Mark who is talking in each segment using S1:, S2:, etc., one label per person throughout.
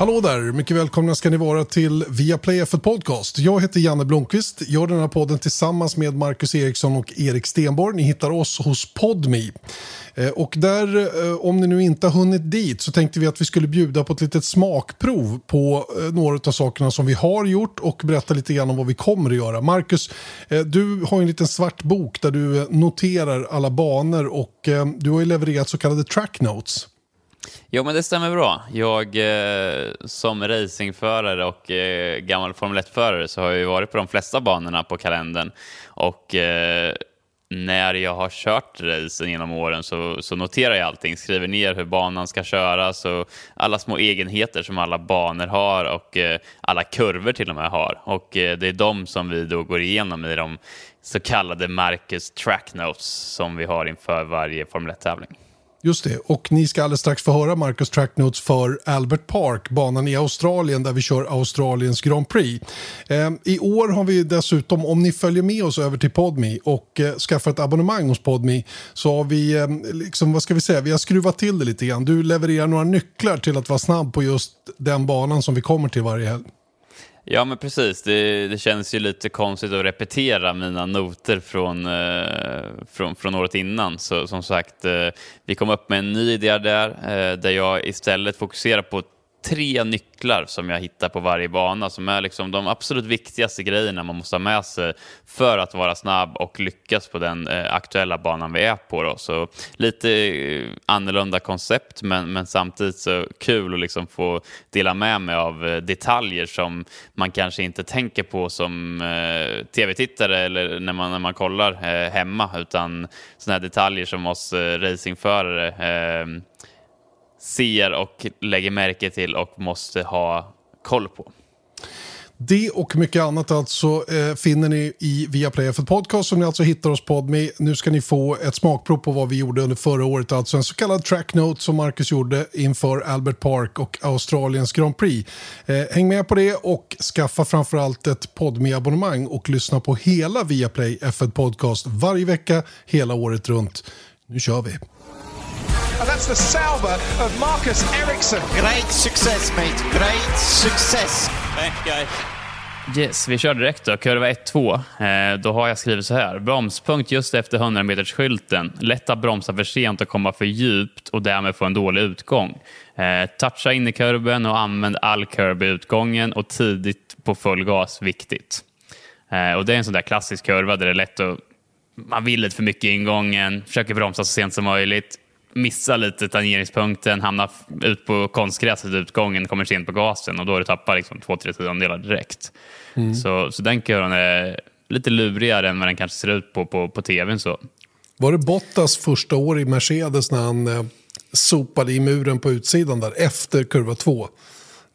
S1: Hallå där! Mycket välkomna ska ni vara till Viaplay F1 Podcast. Jag heter Janne Blomqvist, gör den här podden tillsammans med Marcus Eriksson och Erik Stenborg. Ni hittar oss hos Podmi. Eh, och där, eh, om ni nu inte har hunnit dit, så tänkte vi att vi skulle bjuda på ett litet smakprov på eh, några av sakerna som vi har gjort och berätta lite grann om vad vi kommer att göra. Marcus, du har en liten svart bok där du noterar alla banor och du har ju levererat så kallade track notes.
S2: Jo, men det stämmer bra. Jag eh, som racingförare och eh, gammal Formel 1-förare så har jag ju varit på de flesta banorna på kalendern. Och eh, när jag har kört racen genom åren så, så, noterar jag allting, skriver ner hur banan ska köras och alla små egenheter som alla banor har och eh, alla kurvor till och med har. Och eh, det är de som vi då går igenom i de så kallade Marcus Track Notes som vi har inför varje Formel 1-tävling.
S1: Just det, och ni ska alldeles strax få höra Marcus Tracknotes för Albert Park, banan i Australien där vi kör Australiens Grand Prix. Eh, I år har vi dessutom, om ni följer med oss över till Podmi och eh, skaffar ett abonnemang hos Podmi, så har vi, eh, liksom, vad ska vi säga, vi har skruvat till det lite grann. Du levererar några nycklar till att vara snabb på just den banan som vi kommer till varje helg.
S2: Ja, men precis. Det, det, känns ju lite konstigt att repetera mina noter från, eh, från, från året innan. Så som sagt, eh, vi kom upp med en ny idé där, eh, där jag istället fokuserar på tre nycklar som jag hittar på varje bana som är liksom de absolut viktigaste grejerna man måste ha med sig för att vara snabb och lyckas på den eh, aktuella banan vi är på. Då. Så lite eh, annorlunda koncept men, men samtidigt så kul att liksom få dela med mig av eh, detaljer som man kanske inte tänker på som eh, tv-tittare eller när man, när man kollar eh, hemma utan sådana här detaljer som oss eh, racingförare eh, ser och lägger märke till och måste ha koll på.
S1: Det och mycket annat alltså eh, finner ni i Viaplay för Podcast som ni alltså hittar hos Podme. Nu ska ni få ett smakprov på vad vi gjorde under förra året, alltså en så kallad track note som Marcus gjorde inför Albert Park och Australiens Grand Prix. Eh, häng med på det och skaffa framförallt ett podme abonnemang och lyssna på hela Viaplay F1 Podcast varje vecka, hela året runt. Nu kör vi! And that's the salver of Marcus
S2: Ericsson. Great success, mate. Great success. Thank you. Yes, vi kör direkt då. Kurva 1-2. Eh, då har jag skrivit så här. Bromspunkt just efter 100 meters skylten. Lätt att bromsa för sent och komma för djupt och därmed få en dålig utgång. Eh, toucha in i kurben och använd all kurb i utgången och tidigt på full gas. Viktigt. Eh, och Det är en sån där klassisk kurva där det är lätt att man vill lite för mycket i ingången, försöker bromsa så sent som möjligt missar lite tangeringspunkten, hamnar ut på konstgräset utgången, kommer sent på gasen och då har du tappat liksom två, tre tiondelar direkt. Mm. Så, så den kurvan är lite lurigare än vad den kanske ser ut på, på, på tvn. Så.
S1: Var det Bottas första år i Mercedes när han eh, sopade i muren på utsidan där efter kurva två?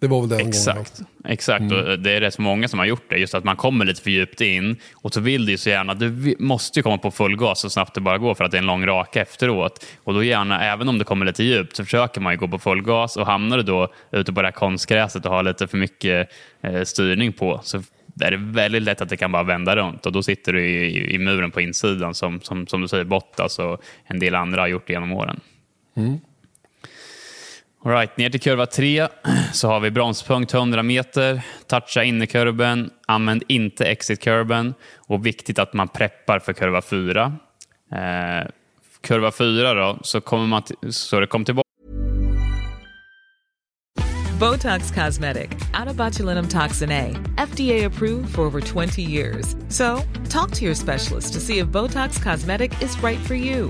S1: Det var väl den
S2: Exakt. Gången. Exakt, mm. och det är rätt många som har gjort det. Just att man kommer lite för djupt in och så vill du ju så gärna, du måste ju komma på full gas så snabbt det bara går för att det är en lång raka efteråt. Och då gärna, även om det kommer lite djupt, så försöker man ju gå på full gas och hamnar du då ute på det här konstgräset och har lite för mycket eh, styrning på så är det väldigt lätt att det kan bara vända runt och då sitter du i, i muren på insidan som, som, som du säger Bottas och en del andra har gjort genom åren. Mm. All right, ner till kurva 3 så har vi bromspunkt 100 meter. Toucha innerkurben, använd inte exitkurben och viktigt att man preppar för kurva 4. Eh, kurva 4 då, så kommer man så det kommer tillbaka
S3: Botox Cosmetic, out toxin A, FDA approved for over 20 years. So, talk to your specialist to see if Botox Cosmetic is right for you.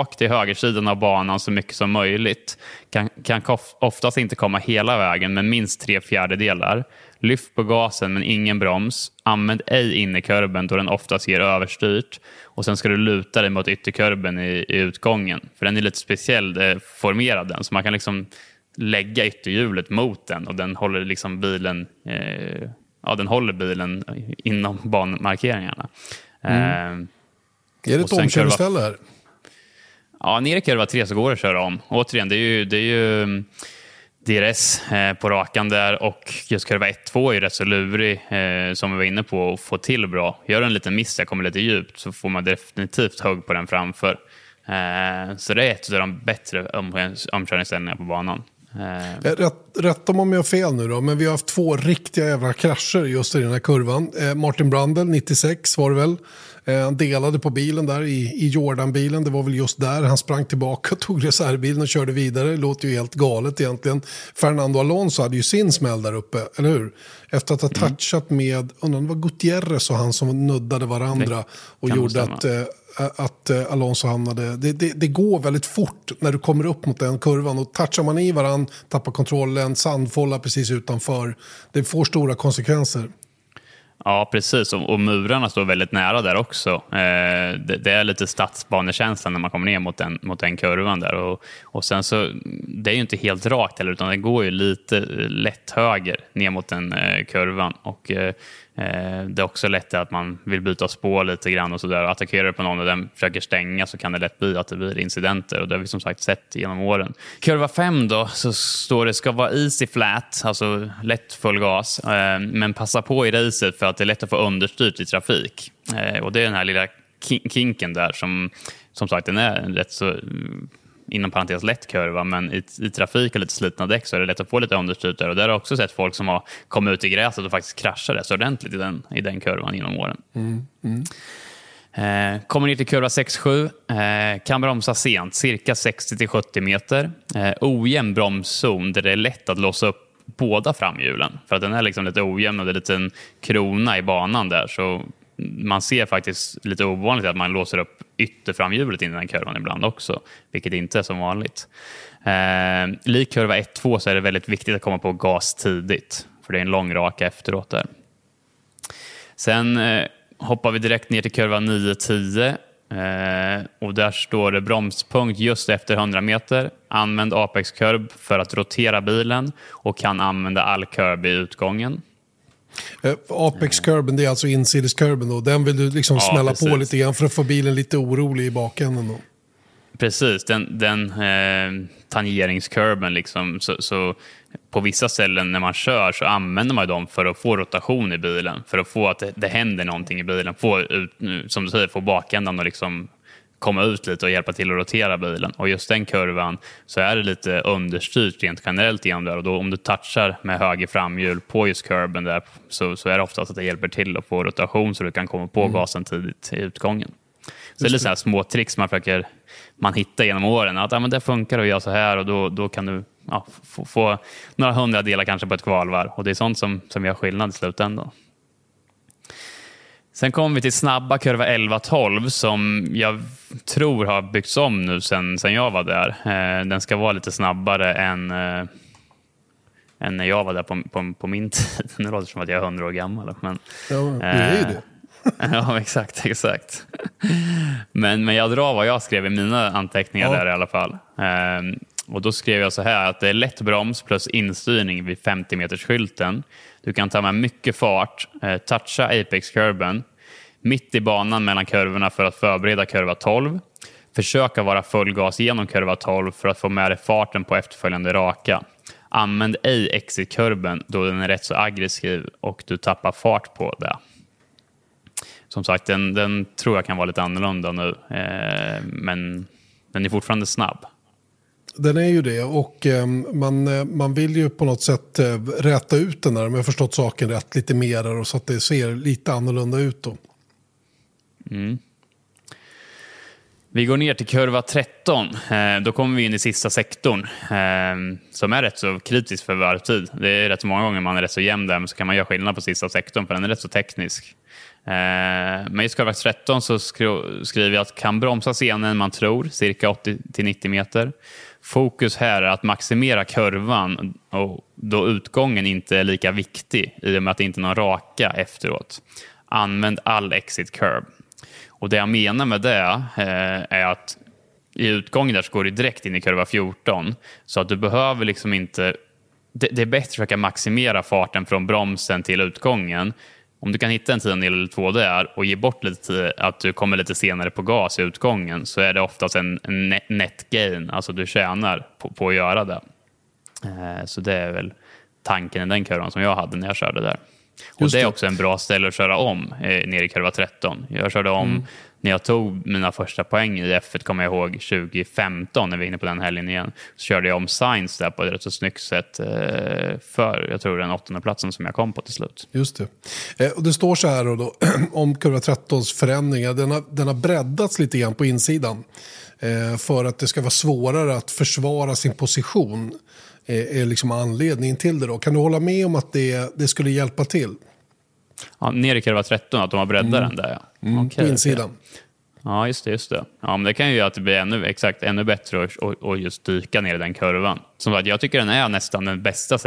S2: Och till högersidan av banan så mycket som möjligt. Kan, kan oftast inte komma hela vägen, men minst tre fjärdedelar. Lyft på gasen men ingen broms. Använd ej innerkurben då den oftast ger överstyrt. Och sen ska du luta dig mot ytterkurben i, i utgången. För den är lite speciell eh, formerad den. Så man kan liksom lägga ytterhjulet mot den och den håller liksom bilen eh, ja, den håller bilen inom banmarkeringarna. Mm. Eh,
S1: Är det ett omkörningsställe här?
S2: Ja, nere i kurva 3 så går det att köra om. Återigen, det är ju, det är ju mm, DRS eh, på rakan där och just kurva 1-2 är ju rätt så lurig, eh, som vi var inne på, att få till bra. Gör en liten miss, jag kommer lite djupt, så får man definitivt hugg på den framför. Eh, så det är ett av de bättre omkörningsställningarna på banan.
S1: Rätt, rätta om jag har fel nu då, men vi har haft två riktiga jävla krascher just i den här kurvan. Martin Brandel, 96 var det väl. Eh, han delade på bilen där i, i Jordan-bilen. Det var väl just där han sprang tillbaka, tog reservbilen och körde vidare. Det låter ju helt galet egentligen. Fernando Alonso hade ju sin smäll där uppe, eller hur? Efter att ha mm. touchat med, undrar det var Gutierrez och han som nuddade varandra och gjorde att eh, att eh, Alonso hamnade... Det, det, det, går väldigt fort när du kommer upp mot den kurvan. Och touchar man i varandra, tappar kontrollen, sandfålla precis utanför. Det får stora konsekvenser.
S2: Ja, precis. Och, och murarna står väldigt nära där också. Eh, det, det, är lite stadsbanekänsla när man kommer ner mot den, mot den kurvan där. Och, och sen så, det är ju inte helt rakt heller, utan det går ju lite lätt höger ner mot den eh, kurvan. Och eh, Eh, Eh, det är också lätt att man vill byta spår lite grann och sådär. Attackerar du på någon och den försöker stänga så kan det lätt bli att det blir incidenter och det har vi som sagt sett genom åren. Kurva 5 då så står det ska vara easy flat, alltså lätt full gas, eh, men passa på i racet för att det är lätt att få understyrt i trafik. Eh, och det är den här lilla kinken där som som sagt den är rätt så inom parentes lätt kurva, men i, i trafik och lite slitna däck så är det lätt att få lite understyrt där. Och där har jag också sett folk som har kommit ut i gräset och faktiskt kraschat rätt så ordentligt i den, i den kurvan genom åren. Mm, mm. Eh, kommer ner till kurva 6-7, eh, kan bromsa sent, cirka 60-70 meter. Eh, ojämn bromszon där det är lätt att låsa upp båda framhjulen. För att den är liksom lite ojämn och det är en liten krona i banan där. Så man ser faktiskt lite ovanligt att man låser upp ytterframhjulet in i den kurvan ibland också, vilket inte är som vanligt. Eh, lik kurva 1-2 så är det väldigt viktigt att komma på gas tidigt, för det är en lång raka efteråt där. Sen eh, hoppar vi direkt ner till kurva 9-10 eh, och där står det bromspunkt just efter 100 meter. Använd apex-kurb för att rotera bilen och kan använda all kurb i utgången.
S1: Uh, Apex-kurben, det är alltså insideskurben då. Den vill du liksom ja, smälla precis. på lite grann för att få bilen lite orolig i bakänden då.
S2: Precis, den, den eh, tangeringskurben liksom. Så, så, på vissa ställen när man kör så använder man dem för att få rotation i bilen. För att få att det, det händer någonting i bilen. Få ut, som du säger, få bakändan och liksom komma ut lite och hjälpa till att rotera bilen. Och just den kurvan så är det lite understyrt rent generellt genom där och då om du touchar med höger framhjul på just kurben där så, så är det oftast att det hjälper till att få rotation så du kan komma på mm. gasen tidigt i utgången. Så det är lite så små tricks man försöker man hittar genom åren. Att ja, men det funkar att göra så här och då, då kan du ja, få, få några hundradelar kanske på ett kvalvarv. Och det är sånt som, som gör skillnad i slutändan. Sen kommer vi till snabba kurva 11-12 som jag tror har byggts om nu sen, sen jag var där. Eh, den ska vara lite snabbare än, eh, än när jag var där på, på, på min tid. Nu låter det som att jag är 100 år gammal. Men,
S1: ja, det är ju det.
S2: ja, exakt, exakt. Men, men jag drar vad jag skrev i mina anteckningar ja. där i alla fall. Eh, och Då skrev jag så här att det är lätt broms plus instyrning vid 50 meters skylten. Du kan ta med mycket fart, eh, toucha apex-kurben, mitt i banan mellan kurvorna för att förbereda kurva 12. Försöka vara full gas genom kurva 12 för att få med dig farten på efterföljande raka. Använd ej exitkurven då den är rätt så aggressiv och du tappar fart på det. Som sagt, den, den tror jag kan vara lite annorlunda nu, eh, men den är fortfarande snabb.
S1: Den är ju det och ehm, eh, man, man vill ju på något sätt eh, räta ut den där, om jag förstått saken rätt, lite mer så att det ser lite annorlunda ut då.
S2: Mm. Vi går ner till kurva 13. Eh, då kommer vi in i sista sektorn eh, som är rätt så kritisk för varvtid. Det är rätt så många gånger man är rätt så jämn där, men så kan man göra skillnad på sista sektorn för den är rätt så teknisk. Eh, men i kurva 13 så skriver jag att kan bromsa senare än man tror, cirka 80-90 meter. Fokus här är att maximera kurvan och då utgången inte är lika viktig i och med att det inte är någon raka efteråt. Använd all exit curve. Och Det jag menar med det eh, är att i utgången där så går du direkt in i kurva 14. Så att du behöver liksom inte... Det, det är bättre att försöka maximera farten från bromsen till utgången om du kan hitta en tiondel eller två där och ge bort lite, att du kommer lite senare på gas i utgången så är det oftast en, en net gain, alltså du tjänar på, på att göra det. Eh, så det är väl tanken i den kurvan som jag hade när jag körde där. Och det. det är också en bra ställe att köra om eh, ner i kurva 13. Jag körde om mm. när jag tog mina första poäng i F1, kommer jag ihåg, 2015 när vi var inne på den helgen igen. Så körde jag om Science där på ett rätt så snyggt sätt eh, för, jag tror den åttonde platsen som jag kom på till slut.
S1: Just det. Eh, och det står så här då, då om kurva 13s förändringar. Den har, den har breddats lite grann på insidan eh, för att det ska vara svårare att försvara sin position är liksom anledningen till det. Då. Kan du hålla med om att det, det skulle hjälpa till?
S2: Ja, ner i kurva 13, att de har breddat mm. den där
S1: ja. Mm, okay, på insidan. Okay.
S2: Ja, just det. Just det. Ja, men det kan ju göra att det blir ännu, exakt, ännu bättre att just dyka ner i den kurvan. Som att jag tycker den är nästan den bästa,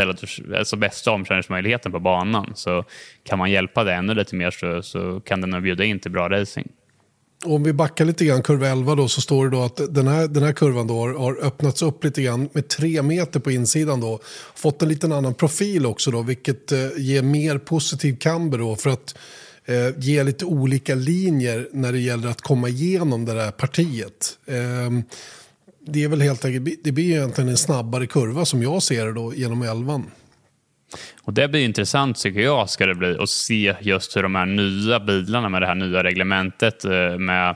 S2: alltså bästa omkörningsmöjligheten på banan. Så kan man hjälpa det ännu lite mer så, så kan den nog bjuda in till bra racing
S1: om vi backar lite grann, kurva 11 då, så står det då att den här, den här kurvan då har öppnats upp lite grann med tre meter på insidan då. Fått en liten annan profil också då, vilket eh, ger mer positiv camber då för att eh, ge lite olika linjer när det gäller att komma igenom det där partiet. Eh, det är väl helt enkelt, det blir egentligen en snabbare kurva som jag ser det då genom 11.
S2: Och Det blir intressant tycker jag ska det bli att se just hur de här nya bilarna med det här nya reglementet eh, med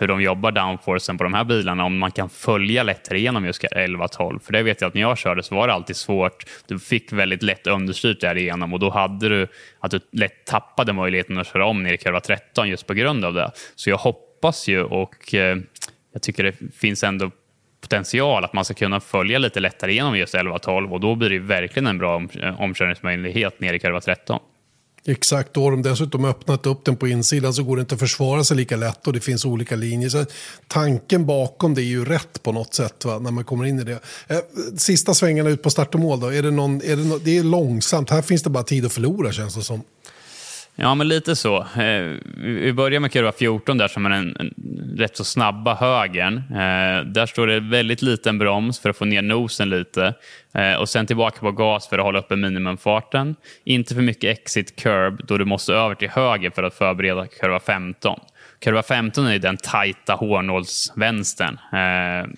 S2: hur de jobbar downforcen på de här bilarna, om man kan följa lättare igenom just 11-12. För det vet jag att när jag körde så var det alltid svårt. Du fick väldigt lätt understyrt därigenom och då hade du att du lätt tappade möjligheten att köra om ner i kurva 13 just på grund av det. Så jag hoppas ju och eh, jag tycker det finns ändå potential att man ska kunna följa lite lättare genom just 11-12 och då blir det verkligen en bra eh, omkörningsmöjlighet ner i kurva 13.
S1: Exakt, och har de dessutom öppnat upp den på insidan så går det inte att försvara sig lika lätt och det finns olika linjer. Så tanken bakom det är ju rätt på något sätt va, när man kommer in i det. Eh, sista svängarna ut på start och mål då, är det, någon, är det, no det är långsamt, här finns det bara tid att förlora känns det som.
S2: Ja, men lite så. Eh, vi börjar med kurva 14 där som är den rätt så snabba högern. Eh, där står det väldigt liten broms för att få ner nosen lite. Eh, och sen tillbaka på gas för att hålla uppe minimumfarten. Inte för mycket exit curb då du måste över till höger för att förbereda kurva 15. Kurva 15 är den tajta hårnålsvänstern. Eh,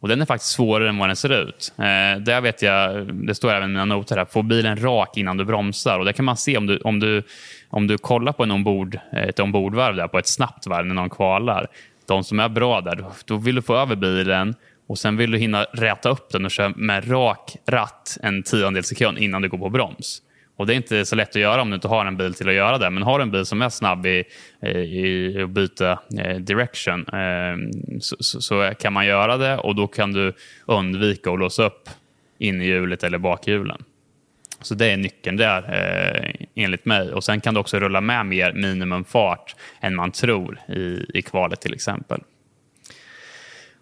S2: och den är faktiskt svårare än vad den ser ut. Eh, där vet jag, det står även i mina noter här, få bilen rak innan du bromsar. Och det kan man se om du, om du, om du kollar på en ombord, eh, ett ombordvarv där, på ett snabbt varv när någon kvalar. De som är bra där, då vill du få över bilen och sen vill du hinna räta upp den och köra med rak ratt en tiondel sekund innan du går på broms. Och Det är inte så lätt att göra om du inte har en bil till att göra det. Men har du en bil som är snabb i, eh, i att byta eh, direction ehm, så, så, kan man göra det och då kan du undvika att låsa upp innerhjulet eller bakhjulen. Så det är nyckeln där eh, enligt mig. Och Sen kan du också rulla med mer minimumfart än man tror i, i kvalet till exempel.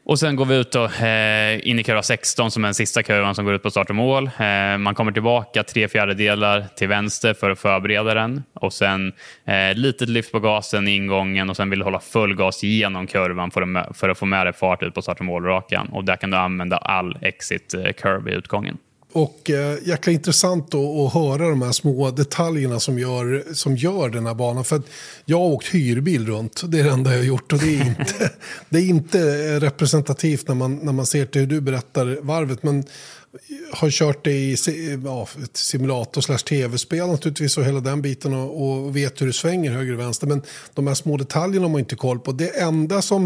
S2: Och Sen går vi ut då, eh, in i kurva 16 som är den sista kurvan som går ut på start och mål. Eh, man kommer tillbaka tre fjärdedelar till vänster för att förbereda den. Och Sen eh, litet lyft på gasen i ingången och sen vill du hålla full gas genom kurvan för att, för att få med dig fart ut på start och målrakan. Och där kan du använda all exit-curve eh, i utgången.
S1: Och eh, jäkla intressant att höra de här små detaljerna som gör, som gör den här banan. För jag har åkt hyrbil runt, det är det enda jag har gjort. Och det är inte, det är inte representativt när man, när man ser till hur du berättar varvet. Men har kört det i ja, simulator slash tv-spel naturligtvis och hela den biten och, och, vet hur det svänger höger och vänster. Men de här små detaljerna har man inte koll på. Det enda som,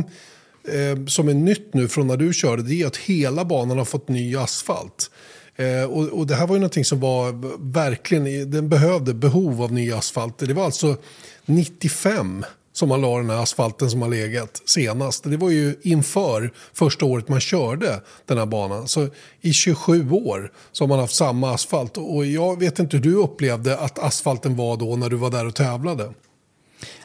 S1: eh, som är nytt nu från när du körde det är att hela banan har fått ny asfalt. Eh, och, och, det här var ju någonting som var verkligen, den behövde behov av ny asfalt. Det var alltså 95 som man la den här asfalten som har legat senast. Det var ju inför första året man körde den här banan. Så i 27 år så har man haft samma asfalt. Och jag vet inte hur du upplevde att asfalten var då när du var där och tävlade.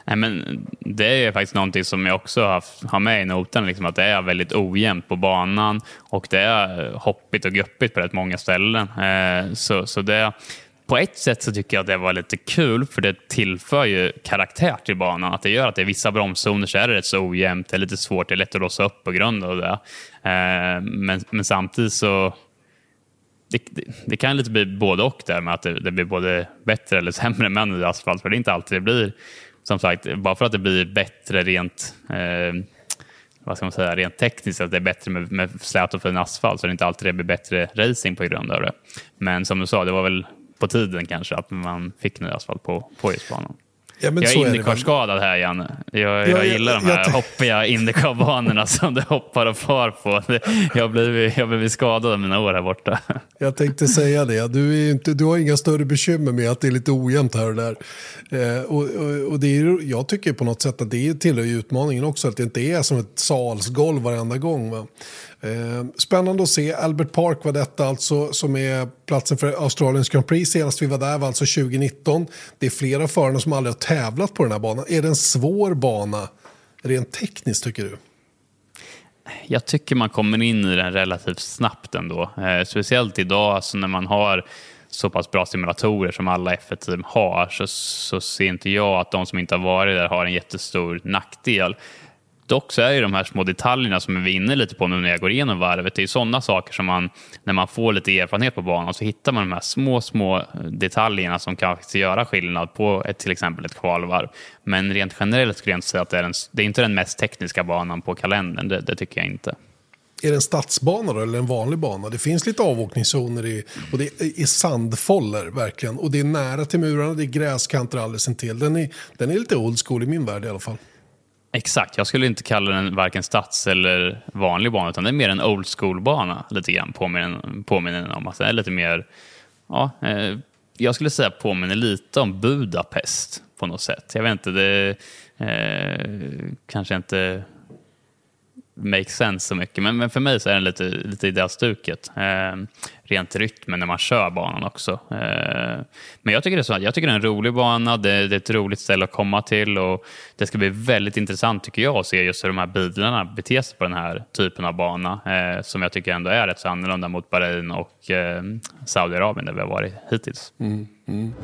S2: Nej, men det är faktiskt någonting som jag också har, har med i noten, liksom, att det är väldigt ojämnt på banan och det är hoppigt och guppigt på rätt många ställen. Eh, så, så det, på ett sätt så tycker jag att det var lite kul för det tillför ju karaktär till banan. Att det gör att det är vissa bromszoner så är det rätt så ojämnt, det är lite svårt, det är lätt att låsa upp på grund av det. Eh, men, men samtidigt så det, det, det, kan lite bli både och där med att det, det blir både bättre eller sämre med ny asfalt. För det är inte alltid det blir, som sagt, bara för att det blir bättre rent eh, vad ska man säga, rent tekniskt att det är bättre med, med slät och fin asfalt så är det inte alltid det blir bättre racing på grund av det. Men som du sa, det var väl på tiden kanske att man fick ny asfalt på, på just banan. Ja, jag är Indycar-skadad här, Janne. Jag, jag, gillar de här jag, hoppiga Indycar-banorna som du hoppar och far på. Jag blivit, jag blivit skadad av mina år här borta.
S1: Jag tänkte säga det. Du, är inte, du har inga större bekymmer med att det är lite ojämnt här och där. Eh, och, och, och, det är, jag tycker på något sätt att det tillhör utmaningen också, att det inte är som ett salsgolv varenda gång. Va? Eh, spännande att se. Albert Park var detta alltså som är platsen för Australiens Grand Prix. Senast vi var där var alltså 2019. Det är flera förare som aldrig har tävlat på den här banan. Är det en svår bana rent tekniskt tycker du?
S2: Jag tycker man kommer in i den relativt snabbt ändå. Eh, speciellt idag alltså när man har så pass bra simulatorer som alla F1-team har så, så ser inte jag att de som inte har varit där har en jättestor nackdel. Dock så är ju de här små detaljerna som vi är inne lite på nu när jag går igenom varvet, det är sådana saker som man, när man får lite erfarenhet på banan, så hittar man de här små, små detaljerna som kan göra skillnad på ett, till exempel ett kvalvarv. Men rent generellt skulle jag inte säga att det är, en, det är inte den mest tekniska banan på kalendern, det, det tycker jag inte.
S1: Är det en stadsbana då, eller en vanlig bana? Det finns lite avåkningszoner i, och det är sandfoller verkligen. Och det är nära till murarna, det är gräskanter alldeles intill. Den är, den är lite old school i min värld i alla fall.
S2: Exakt, jag skulle inte kalla den varken stads eller vanlig bana utan det är mer en old school-bana lite grann påminner, påminner om. Att den är lite mer, ja, eh, jag skulle säga påminner lite om Budapest på något sätt. Jag vet inte, det eh, kanske inte make sense så mycket. Men, men för mig så är den lite, lite i det stuket. Eh, rent rytmen när man kör banan också. Eh, men jag tycker det är så, jag tycker det är en rolig bana, det, det, är ett roligt ställe att komma till och det ska bli väldigt intressant tycker jag att se just hur de här bilarna beter sig på den här typen av bana eh, som jag tycker ändå är rätt så annorlunda mot Bahrain och eh, Saudiarabien där vi har varit hittills. Mm, mm.